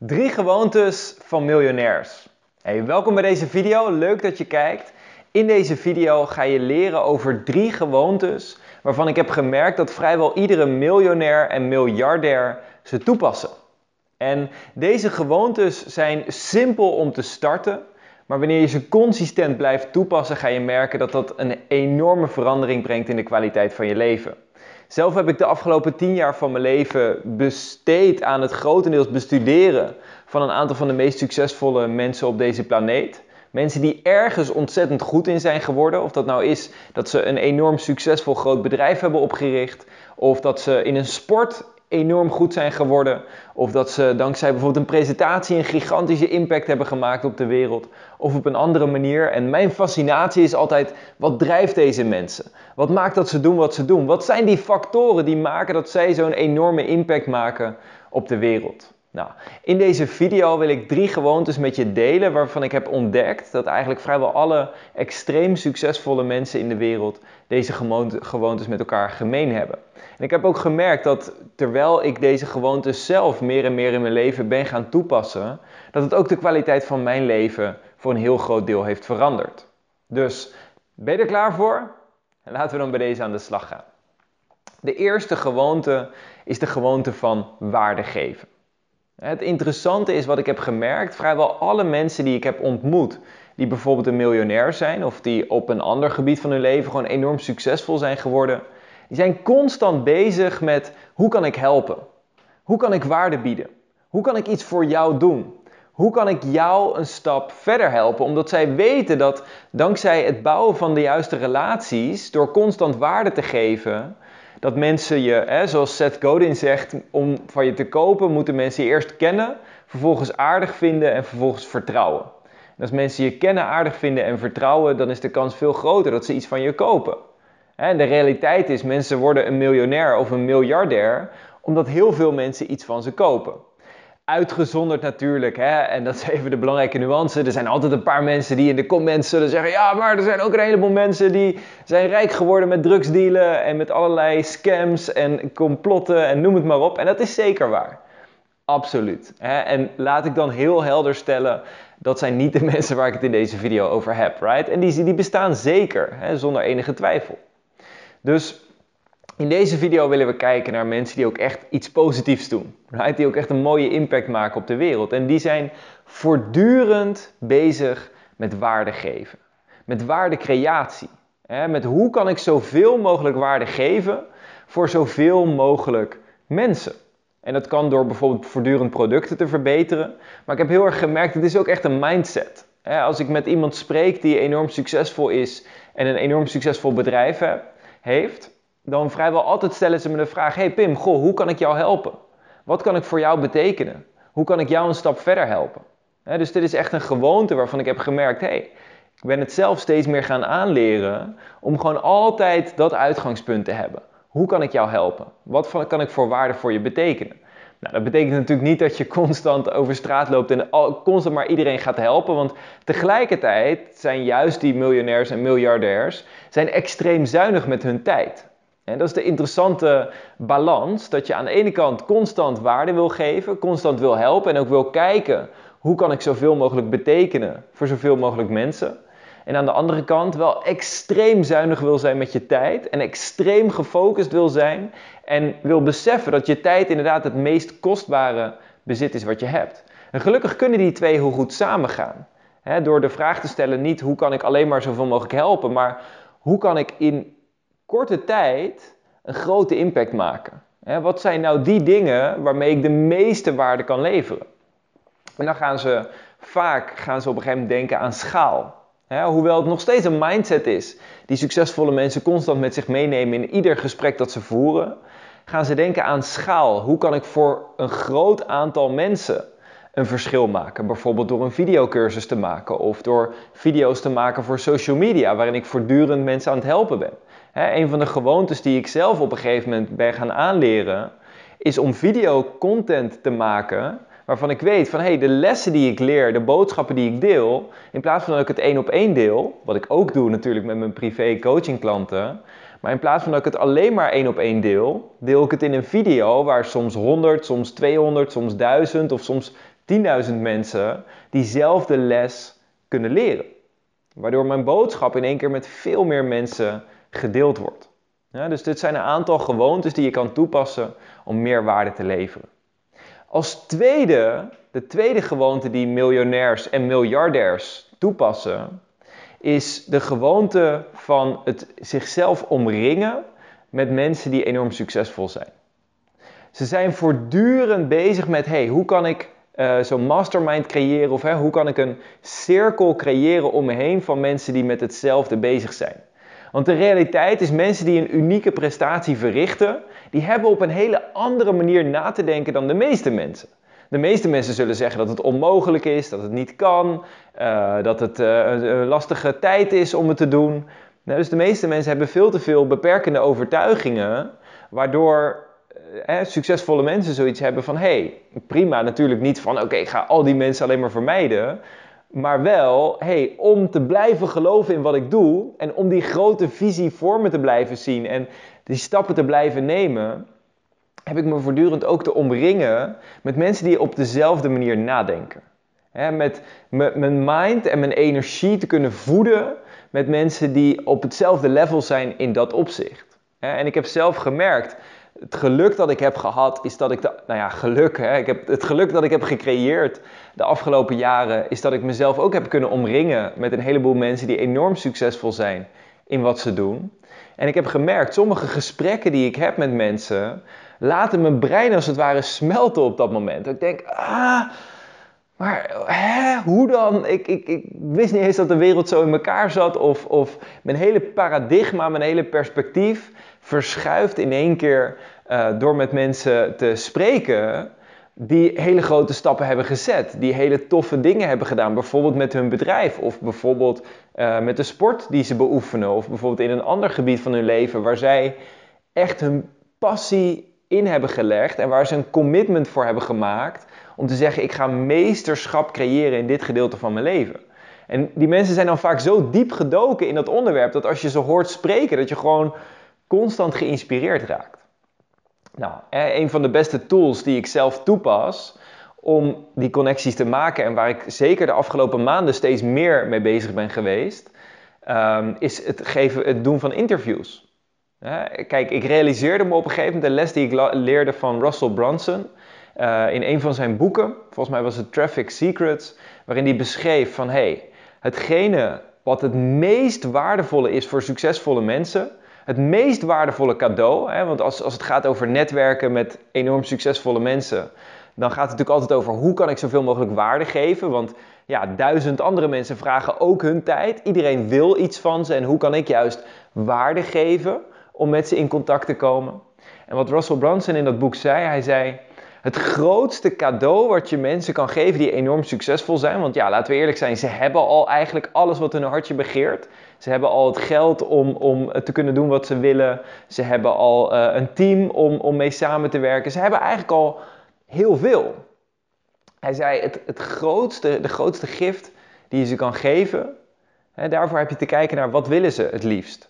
Drie gewoontes van miljonairs. Hey, welkom bij deze video. Leuk dat je kijkt. In deze video ga je leren over drie gewoontes waarvan ik heb gemerkt dat vrijwel iedere miljonair en miljardair ze toepassen. En deze gewoontes zijn simpel om te starten, maar wanneer je ze consistent blijft toepassen, ga je merken dat dat een enorme verandering brengt in de kwaliteit van je leven. Zelf heb ik de afgelopen tien jaar van mijn leven besteed aan het grotendeels bestuderen van een aantal van de meest succesvolle mensen op deze planeet. Mensen die ergens ontzettend goed in zijn geworden. Of dat nou is dat ze een enorm succesvol groot bedrijf hebben opgericht. Of dat ze in een sport enorm goed zijn geworden. Of dat ze dankzij bijvoorbeeld een presentatie een gigantische impact hebben gemaakt op de wereld. Of op een andere manier. En mijn fascinatie is altijd, wat drijft deze mensen? Wat maakt dat ze doen wat ze doen? Wat zijn die factoren die maken dat zij zo'n enorme impact maken op de wereld? Nou, in deze video wil ik drie gewoontes met je delen waarvan ik heb ontdekt dat eigenlijk vrijwel alle extreem succesvolle mensen in de wereld deze gewoontes met elkaar gemeen hebben. En ik heb ook gemerkt dat terwijl ik deze gewoontes zelf meer en meer in mijn leven ben gaan toepassen, dat het ook de kwaliteit van mijn leven voor een heel groot deel heeft veranderd. Dus ben je er klaar voor? Laten we dan bij deze aan de slag gaan. De eerste gewoonte is de gewoonte van waarde geven. Het interessante is wat ik heb gemerkt, vrijwel alle mensen die ik heb ontmoet, die bijvoorbeeld een miljonair zijn of die op een ander gebied van hun leven gewoon enorm succesvol zijn geworden, die zijn constant bezig met hoe kan ik helpen? Hoe kan ik waarde bieden? Hoe kan ik iets voor jou doen? Hoe kan ik jou een stap verder helpen? Omdat zij weten dat dankzij het bouwen van de juiste relaties, door constant waarde te geven, dat mensen je, hè, zoals Seth Godin zegt, om van je te kopen moeten mensen je eerst kennen, vervolgens aardig vinden en vervolgens vertrouwen. En als mensen je kennen, aardig vinden en vertrouwen, dan is de kans veel groter dat ze iets van je kopen. En de realiteit is, mensen worden een miljonair of een miljardair omdat heel veel mensen iets van ze kopen. Uitgezonderd natuurlijk, hè? en dat is even de belangrijke nuance. Er zijn altijd een paar mensen die in de comments zullen zeggen: Ja, maar er zijn ook een heleboel mensen die zijn rijk geworden met drugsdealen en met allerlei scams en complotten en noem het maar op. En dat is zeker waar. Absoluut. Hè? En laat ik dan heel helder stellen: dat zijn niet de mensen waar ik het in deze video over heb, right? En die, die bestaan zeker, hè? zonder enige twijfel. Dus in deze video willen we kijken naar mensen die ook echt iets positiefs doen. Right? Die ook echt een mooie impact maken op de wereld. En die zijn voortdurend bezig met waarde geven. Met waardecreatie. Met hoe kan ik zoveel mogelijk waarde geven voor zoveel mogelijk mensen. En dat kan door bijvoorbeeld voortdurend producten te verbeteren. Maar ik heb heel erg gemerkt, het is ook echt een mindset. Als ik met iemand spreek die enorm succesvol is en een enorm succesvol bedrijf heeft, dan vrijwel altijd stellen ze me de vraag: Hey Pim, goh, hoe kan ik jou helpen? Wat kan ik voor jou betekenen? Hoe kan ik jou een stap verder helpen? dus dit is echt een gewoonte waarvan ik heb gemerkt: hey, ik ben het zelf steeds meer gaan aanleren om gewoon altijd dat uitgangspunt te hebben. Hoe kan ik jou helpen? Wat kan ik voor waarde voor je betekenen? Nou, dat betekent natuurlijk niet dat je constant over straat loopt en constant maar iedereen gaat helpen. Want tegelijkertijd zijn juist die miljonairs en miljardairs zijn extreem zuinig met hun tijd. En dat is de interessante balans, dat je aan de ene kant constant waarde wil geven, constant wil helpen en ook wil kijken hoe kan ik zoveel mogelijk betekenen voor zoveel mogelijk mensen. En aan de andere kant wel extreem zuinig wil zijn met je tijd en extreem gefocust wil zijn en wil beseffen dat je tijd inderdaad het meest kostbare bezit is wat je hebt. En gelukkig kunnen die twee heel goed samengaan. door de vraag te stellen niet hoe kan ik alleen maar zoveel mogelijk helpen, maar hoe kan ik in korte tijd een grote impact maken? wat zijn nou die dingen waarmee ik de meeste waarde kan leveren? En dan gaan ze vaak gaan ze op een gegeven moment denken aan schaal. hoewel het nog steeds een mindset is die succesvolle mensen constant met zich meenemen in ieder gesprek dat ze voeren, gaan ze denken aan schaal. Hoe kan ik voor een groot aantal mensen een verschil maken? Bijvoorbeeld door een videocursus te maken of door video's te maken voor social media, waarin ik voortdurend mensen aan het helpen ben. Een van de gewoontes die ik zelf op een gegeven moment ben gaan aanleren, is om videocontent te maken waarvan ik weet van hey, de lessen die ik leer, de boodschappen die ik deel, in plaats van dat ik het één op één deel, wat ik ook doe natuurlijk met mijn privé coaching klanten, maar in plaats van dat ik het alleen maar één op één deel, deel ik het in een video waar soms 100, soms 200, soms 1000 of soms 10.000 mensen diezelfde les kunnen leren. Waardoor mijn boodschap in één keer met veel meer mensen gedeeld wordt. Ja, dus dit zijn een aantal gewoontes die je kan toepassen om meer waarde te leveren. Als tweede, de tweede gewoonte die miljonairs en miljardairs toepassen, is de gewoonte van het zichzelf omringen met mensen die enorm succesvol zijn. Ze zijn voortdurend bezig met, hey, hoe kan ik uh, zo'n mastermind creëren of hoe kan ik een cirkel creëren om me heen van mensen die met hetzelfde bezig zijn. Want de realiteit is mensen die een unieke prestatie verrichten, die hebben op een hele andere manier na te denken dan de meeste mensen. De meeste mensen zullen zeggen dat het onmogelijk is, dat het niet kan, uh, dat het uh, een lastige tijd is om het te doen. Nou, dus de meeste mensen hebben veel te veel beperkende overtuigingen, waardoor eh, succesvolle mensen zoiets hebben van: hé, hey, prima, natuurlijk niet van: oké, ga al die mensen alleen maar vermijden. Maar wel, hey, om te blijven geloven in wat ik doe en om die grote visie voor me te blijven zien en die stappen te blijven nemen, heb ik me voortdurend ook te omringen met mensen die op dezelfde manier nadenken. met mijn mind en mijn energie te kunnen voeden met mensen die op hetzelfde level zijn in dat opzicht. En ik heb zelf gemerkt, het geluk dat ik heb gehad is dat ik, nou ja, geluk, hè, ik heb, het geluk dat ik heb gecreëerd de afgelopen jaren is dat ik mezelf ook heb kunnen omringen met een heleboel mensen die enorm succesvol zijn in wat ze doen. En ik heb gemerkt, sommige gesprekken die ik heb met mensen laten mijn brein als het ware smelten op dat moment. Ik denk, ah, maar hè, hoe dan? Ik, ik, ik wist niet eens dat de wereld zo in elkaar zat. Of, of mijn hele paradigma, mijn hele perspectief verschuift in één keer uh, door met mensen te spreken die hele grote stappen hebben gezet, die hele toffe dingen hebben gedaan, bijvoorbeeld met hun bedrijf of bijvoorbeeld uh, met de sport die ze beoefenen of bijvoorbeeld in een ander gebied van hun leven waar zij echt hun passie in hebben gelegd en waar ze een commitment voor hebben gemaakt om te zeggen ik ga meesterschap creëren in dit gedeelte van mijn leven. En die mensen zijn dan vaak zo diep gedoken in dat onderwerp dat als je ze hoort spreken dat je gewoon constant geïnspireerd raakt. Nou, een van de beste tools die ik zelf toepas om die connecties te maken en waar ik zeker de afgelopen maanden steeds meer mee bezig ben geweest, um, is het, geven, het doen van interviews. Kijk, ik realiseerde me op een gegeven moment de les die ik leerde van Russell Brunson uh, in een van zijn boeken, volgens mij was het Traffic Secrets, waarin hij beschreef van hey, hetgene wat het meest waardevolle is voor succesvolle mensen, het meest waardevolle cadeau. Hè, want als, als het gaat over netwerken met enorm succesvolle mensen, dan gaat het natuurlijk altijd over hoe kan ik zoveel mogelijk waarde geven. Want ja, duizend andere mensen vragen ook hun tijd. Iedereen wil iets van ze en hoe kan ik juist waarde geven om met ze in contact te komen. En wat Russell Brunson in dat boek zei, hij zei... Het grootste cadeau wat je mensen kan geven die enorm succesvol zijn. Want ja, laten we eerlijk zijn, ze hebben al eigenlijk alles wat hun hartje begeert. Ze hebben al het geld om, om te kunnen doen wat ze willen. Ze hebben al uh, een team om, om mee samen te werken. Ze hebben eigenlijk al heel veel. Hij zei, het, het grootste, de grootste gift die je ze kan geven, hè, daarvoor heb je te kijken naar wat willen ze het liefst.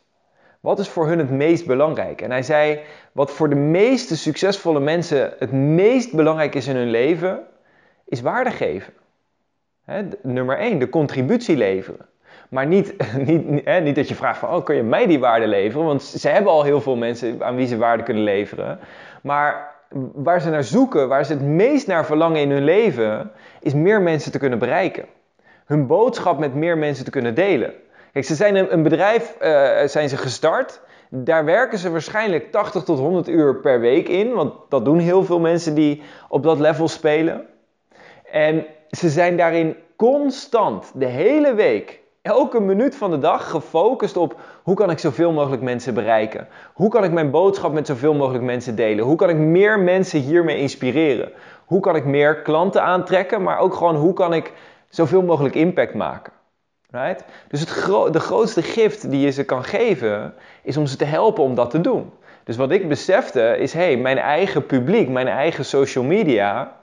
Wat is voor hun het meest belangrijk? En hij zei, wat voor de meeste succesvolle mensen het meest belangrijk is in hun leven, is waarde geven. Nummer 1, de contributie leveren. Maar niet, niet, niet dat je vraagt van, oh, kun je mij die waarde leveren? Want ze hebben al heel veel mensen aan wie ze waarde kunnen leveren. Maar waar ze naar zoeken, waar ze het meest naar verlangen in hun leven, is meer mensen te kunnen bereiken. Hun boodschap met meer mensen te kunnen delen. Kijk, ze zijn een, bedrijf, uh, zijn ze gestart. Daar werken ze waarschijnlijk 80 tot 100 uur per week in. Want dat doen heel veel mensen die op dat level spelen. En ze zijn daarin constant, de hele week, elke minuut van de dag gefocust op hoe kan ik zoveel mogelijk mensen bereiken? Hoe kan ik mijn boodschap met zoveel mogelijk mensen delen? Hoe kan ik meer mensen hiermee inspireren? Hoe kan ik meer klanten aantrekken, maar ook gewoon hoe kan ik zoveel mogelijk impact maken? Right? Dus het de grootste gift die je ze kan geven, is om ze te helpen om dat te doen. Dus wat ik besefte is, hé, hey, mijn eigen publiek, mijn eigen social media,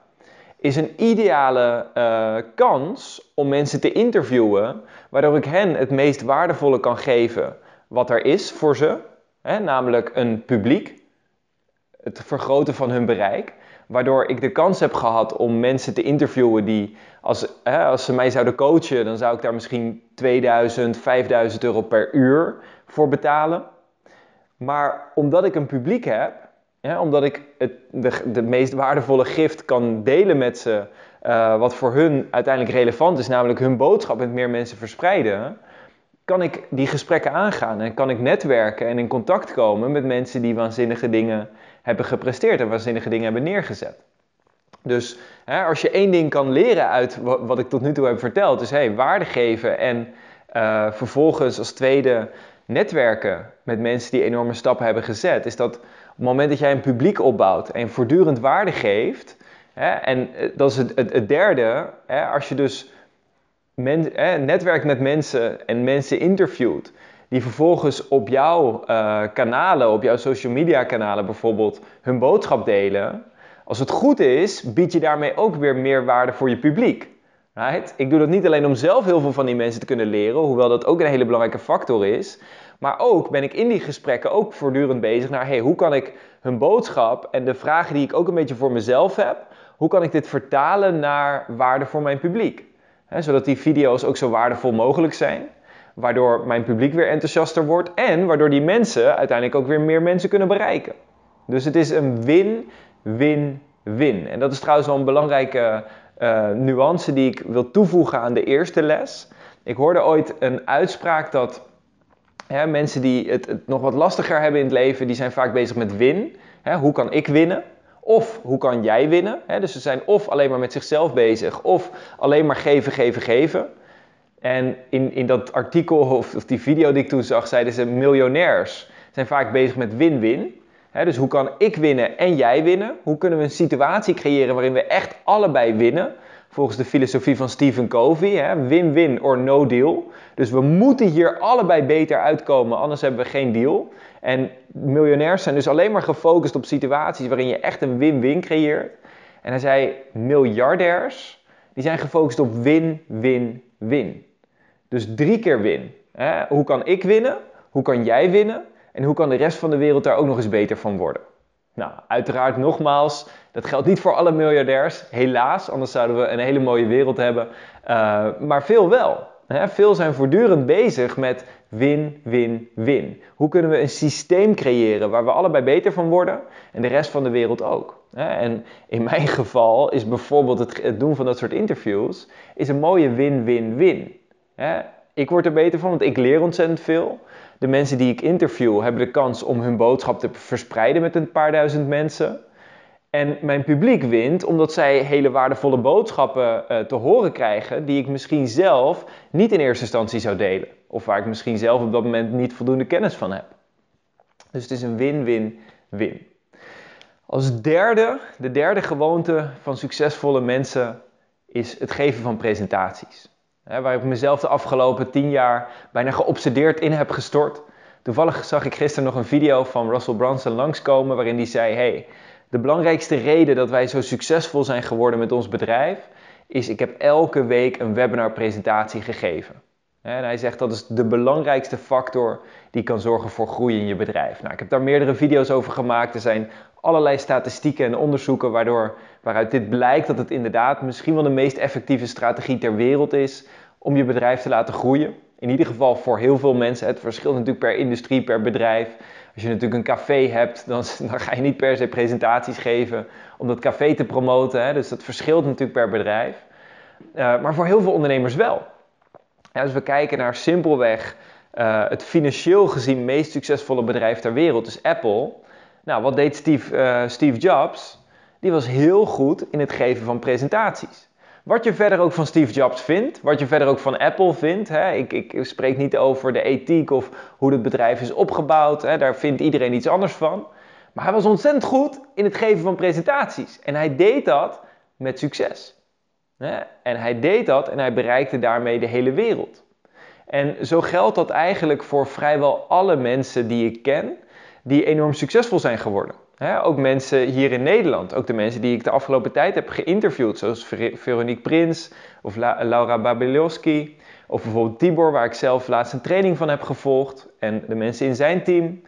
is een ideale uh, kans om mensen te interviewen, waardoor ik hen het meest waardevolle kan geven wat er is voor ze, hè, namelijk een publiek, het vergroten van hun bereik, waardoor ik de kans heb gehad om mensen te interviewen die, als, hè, als ze mij zouden coachen, dan zou ik daar misschien 2000, 5000 euro per uur voor betalen. Maar omdat ik een publiek heb, hè, omdat ik het, de, de meest waardevolle gift kan delen met ze, uh, wat voor hun uiteindelijk relevant is, namelijk hun boodschap met meer mensen verspreiden, kan ik die gesprekken aangaan en kan ik netwerken en in contact komen met mensen die waanzinnige dingen hebben gepresteerd en waanzinnige dingen hebben neergezet. Dus hè, als je één ding kan leren uit wat, ik tot nu toe heb verteld, is hey, waarde geven en uh, vervolgens als tweede netwerken met mensen die enorme stappen hebben gezet, is dat op het moment dat jij een publiek opbouwt en voortdurend waarde geeft, hè, en eh, dat is het, het, derde, hè, als je dus netwerkt met mensen en mensen interviewt, die vervolgens op jouw uh, kanalen, op jouw social media kanalen bijvoorbeeld, hun boodschap delen. Als het goed is, bied je daarmee ook weer meer waarde voor je publiek. Right? Ik doe dat niet alleen om zelf heel veel van die mensen te kunnen leren, hoewel dat ook een hele belangrijke factor is. Maar ook ben ik in die gesprekken ook voortdurend bezig naar hey, hoe kan ik hun boodschap en de vragen die ik ook een beetje voor mezelf heb, hoe kan ik dit vertalen naar waarde voor mijn publiek? zodat die video's ook zo waardevol mogelijk zijn. Waardoor mijn publiek weer enthousiaster wordt en waardoor die mensen uiteindelijk ook weer meer mensen kunnen bereiken. Dus het is een win, win, win. En dat is trouwens wel een belangrijke uh, nuance die ik wil toevoegen aan de eerste les. Ik hoorde ooit een uitspraak dat hè, mensen die het, het, nog wat lastiger hebben in het leven, die zijn vaak bezig met win. Hè, hoe kan ik winnen? Of hoe kan jij winnen? dus ze zijn of alleen maar met zichzelf bezig, of alleen maar geven, geven, geven. En in, in dat artikel of, die video die ik toen zag, zeiden ze miljonairs zijn vaak bezig met win-win. dus hoe kan ik winnen en jij winnen? Hoe kunnen we een situatie creëren waarin we echt allebei winnen? Volgens de filosofie van Stephen Covey, win-win or no deal. Dus we moeten hier allebei beter uitkomen, anders hebben we geen deal. En miljonairs zijn dus alleen maar gefocust op situaties waarin je echt een win-win creëert. En hij zei, miljardairs, die zijn gefocust op win-win-win. Dus drie keer win. Hoe kan ik winnen? Hoe kan jij winnen? En hoe kan de rest van de wereld daar ook nog eens beter van worden? Nou, uiteraard nogmaals, dat geldt niet voor alle miljardairs, helaas, anders zouden we een hele mooie wereld hebben. Uh, maar veel wel. Hè? Veel zijn voortdurend bezig met win, win, win. Hoe kunnen we een systeem creëren waar we allebei beter van worden en de rest van de wereld ook? En in mijn geval is bijvoorbeeld het doen van dat soort interviews is een mooie win-win-win. Ik word er beter van, want ik leer ontzettend veel. De mensen die ik interview hebben de kans om hun boodschap te verspreiden met een paar duizend mensen. En mijn publiek wint omdat zij hele waardevolle boodschappen uh, te horen krijgen die ik misschien zelf niet in eerste instantie zou delen. Of waar ik misschien zelf op dat moment niet voldoende kennis van heb. Dus het is een win-win-win. Als derde, de derde gewoonte van succesvolle mensen is het geven van presentaties. Waar ik mezelf de afgelopen tien jaar bijna geobsedeerd in heb gestort. Toevallig zag ik gisteren nog een video van Russell Brunson langskomen waarin hij zei: Hey, de belangrijkste reden dat wij zo succesvol zijn geworden met ons bedrijf is: ik heb elke week een webinarpresentatie gegeven. En hij zegt dat is de belangrijkste factor die kan zorgen voor groei in je bedrijf. Nou, ik heb daar meerdere video's over gemaakt. Er zijn allerlei statistieken en onderzoeken waardoor, waaruit dit blijkt dat het inderdaad misschien wel de meest effectieve strategie ter wereld is om je bedrijf te laten groeien. In ieder geval voor heel veel mensen. Het verschilt natuurlijk per industrie, per bedrijf. Als je natuurlijk een café hebt, dan, dan ga je niet per se presentaties geven om dat café te promoten. Hè? Dus dat verschilt natuurlijk per bedrijf. Uh, maar voor heel veel ondernemers wel. Ja, als we kijken naar simpelweg uh, het financieel gezien meest succesvolle bedrijf ter wereld, dus Apple. Nou, wat deed Steve, uh, Steve Jobs? Die was heel goed in het geven van presentaties. Wat je verder ook van Steve Jobs vindt, wat je verder ook van Apple vindt. Hè, ik, ik, spreek niet over de ethiek of hoe het bedrijf is opgebouwd. Hè, daar vindt iedereen iets anders van. Maar hij was ontzettend goed in het geven van presentaties. En hij deed dat met succes. En hij deed dat en hij bereikte daarmee de hele wereld. En zo geldt dat eigenlijk voor vrijwel alle mensen die ik ken, die enorm succesvol zijn geworden. ook mensen hier in Nederland, ook de mensen die ik de afgelopen tijd heb geïnterviewd, zoals Veronique Prins of Laura Babilowski, of bijvoorbeeld Tibor, waar ik zelf laatst een training van heb gevolgd, en de mensen in zijn team,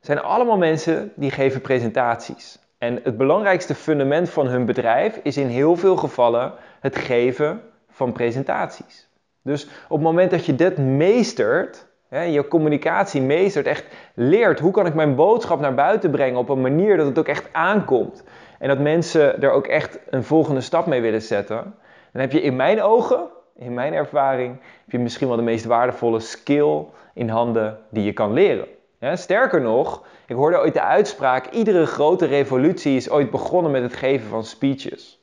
zijn allemaal mensen die geven presentaties. En het belangrijkste fundament van hun bedrijf is in heel veel gevallen het geven van presentaties. Dus op het moment dat je dit meestert, je communicatie meestert, echt leert hoe kan ik mijn boodschap naar buiten brengen op een manier dat het ook echt aankomt. En dat mensen er ook echt een volgende stap mee willen zetten. Dan heb je in mijn ogen, in mijn ervaring, heb je misschien wel de meest waardevolle skill in handen die je kan leren. sterker nog, ik hoorde ooit de uitspraak: iedere grote revolutie is ooit begonnen met het geven van speeches.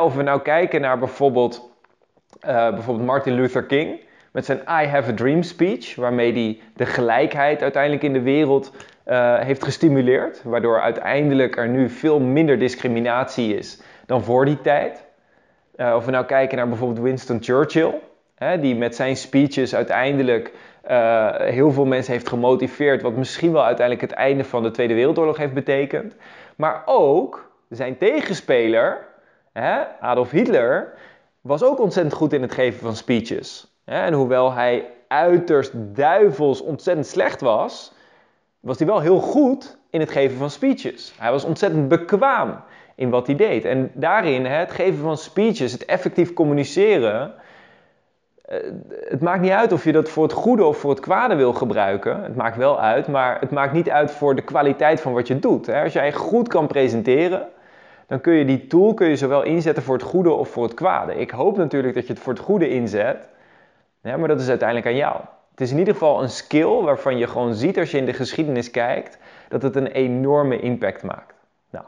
of we nou kijken naar bijvoorbeeld, uh, bijvoorbeeld Martin Luther King met zijn I Have a Dream speech, waarmee hij de gelijkheid uiteindelijk in de wereld uh, heeft gestimuleerd, waardoor uiteindelijk er nu veel minder discriminatie is dan voor die tijd. Uh, of we nou kijken naar bijvoorbeeld Winston Churchill, hè, die met zijn speeches uiteindelijk uh, heel veel mensen heeft gemotiveerd, wat misschien wel uiteindelijk het einde van de Tweede Wereldoorlog heeft betekend. Maar ook zijn tegenspeler, hè, Adolf Hitler, was ook ontzettend goed in het geven van speeches. En hoewel hij uiterst duivels ontzettend slecht was, was hij wel heel goed in het geven van speeches. Hij was ontzettend bekwaam in wat hij deed. En daarin, het geven van speeches, het effectief communiceren, eh, het maakt niet uit of je dat voor het goede of voor het kwade wil gebruiken. Het maakt wel uit, maar het maakt niet uit voor de kwaliteit van wat je doet. Als jij goed kan presenteren, dan kun je die tool kun je zowel inzetten voor het goede of voor het kwade. Ik hoop natuurlijk dat je het voor het goede inzet, maar dat is uiteindelijk aan jou. Het is in ieder geval een skill waarvan je gewoon ziet als je in de geschiedenis kijkt, dat het een enorme impact maakt. Nou,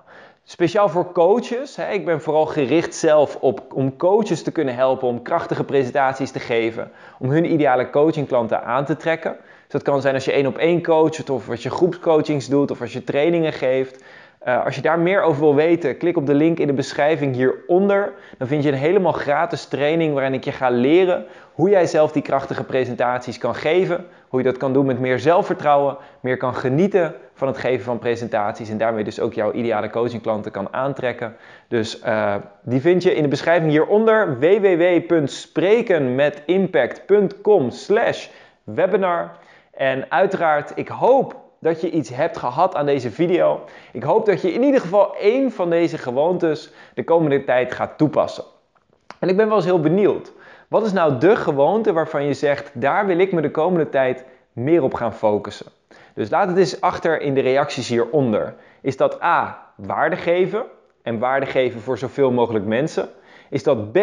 Speciaal voor coaches. Hè, ik ben vooral gericht zelf op om coaches te kunnen helpen om krachtige presentaties te geven. Om hun ideale coachingklanten aan te trekken. Dus dat kan zijn als je één op één coacht of als je groepscoachings doet of als je trainingen geeft. Uh, als je daar meer over wil weten, klik op de link in de beschrijving hieronder. Dan vind je een helemaal gratis training waarin ik je ga leren hoe jij zelf die krachtige presentaties kan geven. Hoe je dat kan doen met meer zelfvertrouwen, meer kan genieten van het geven van presentaties en daarmee dus ook jouw ideale coachingklanten kan aantrekken. Dus uh, die vind je in de beschrijving hieronder www.sprekenmetimpact.com slash webinar. En uiteraard, ik hoop dat je iets hebt gehad aan deze video. Ik hoop dat je in ieder geval één van deze gewoontes de komende tijd gaat toepassen. En ik ben wel eens heel benieuwd. Wat is nou de gewoonte waarvan je zegt, daar wil ik me de komende tijd meer op gaan focussen? Dus laat het eens achter in de reacties hieronder. Is dat A, waarde geven en waarde geven voor zoveel mogelijk mensen? Is dat B,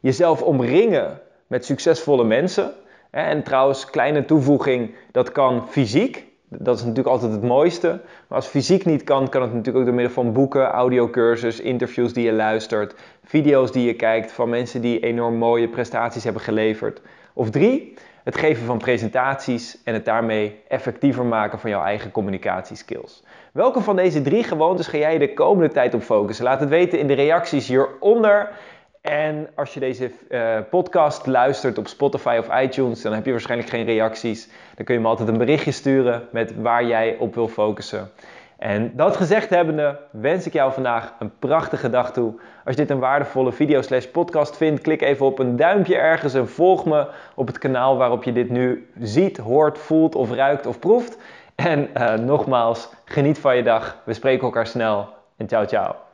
jezelf omringen met succesvolle mensen? En trouwens, kleine toevoeging, dat kan fysiek. Dat is natuurlijk altijd het mooiste. Maar als fysiek niet kan, kan het natuurlijk ook door middel van boeken, audiocursus, interviews die je luistert, video's die je kijkt van mensen die enorm mooie prestaties hebben geleverd. Of drie, het geven van presentaties en het daarmee effectiever maken van jouw eigen communicatieskills. Welke van deze drie gewoontes ga jij de komende tijd op focussen? Laat het weten in de reacties hieronder. En als je deze uh, podcast luistert op Spotify of iTunes, dan heb je waarschijnlijk geen reacties. Dan kun je me altijd een berichtje sturen met waar jij op wil focussen. En dat gezegd hebbende, wens ik jou vandaag een prachtige dag toe. Als je dit een waardevolle video slash podcast vindt, klik even op een duimpje ergens en volg me op het kanaal waarop je dit nu ziet, hoort, voelt of ruikt of proeft. En uh, nogmaals, geniet van je dag. We spreken elkaar snel en ciao ciao.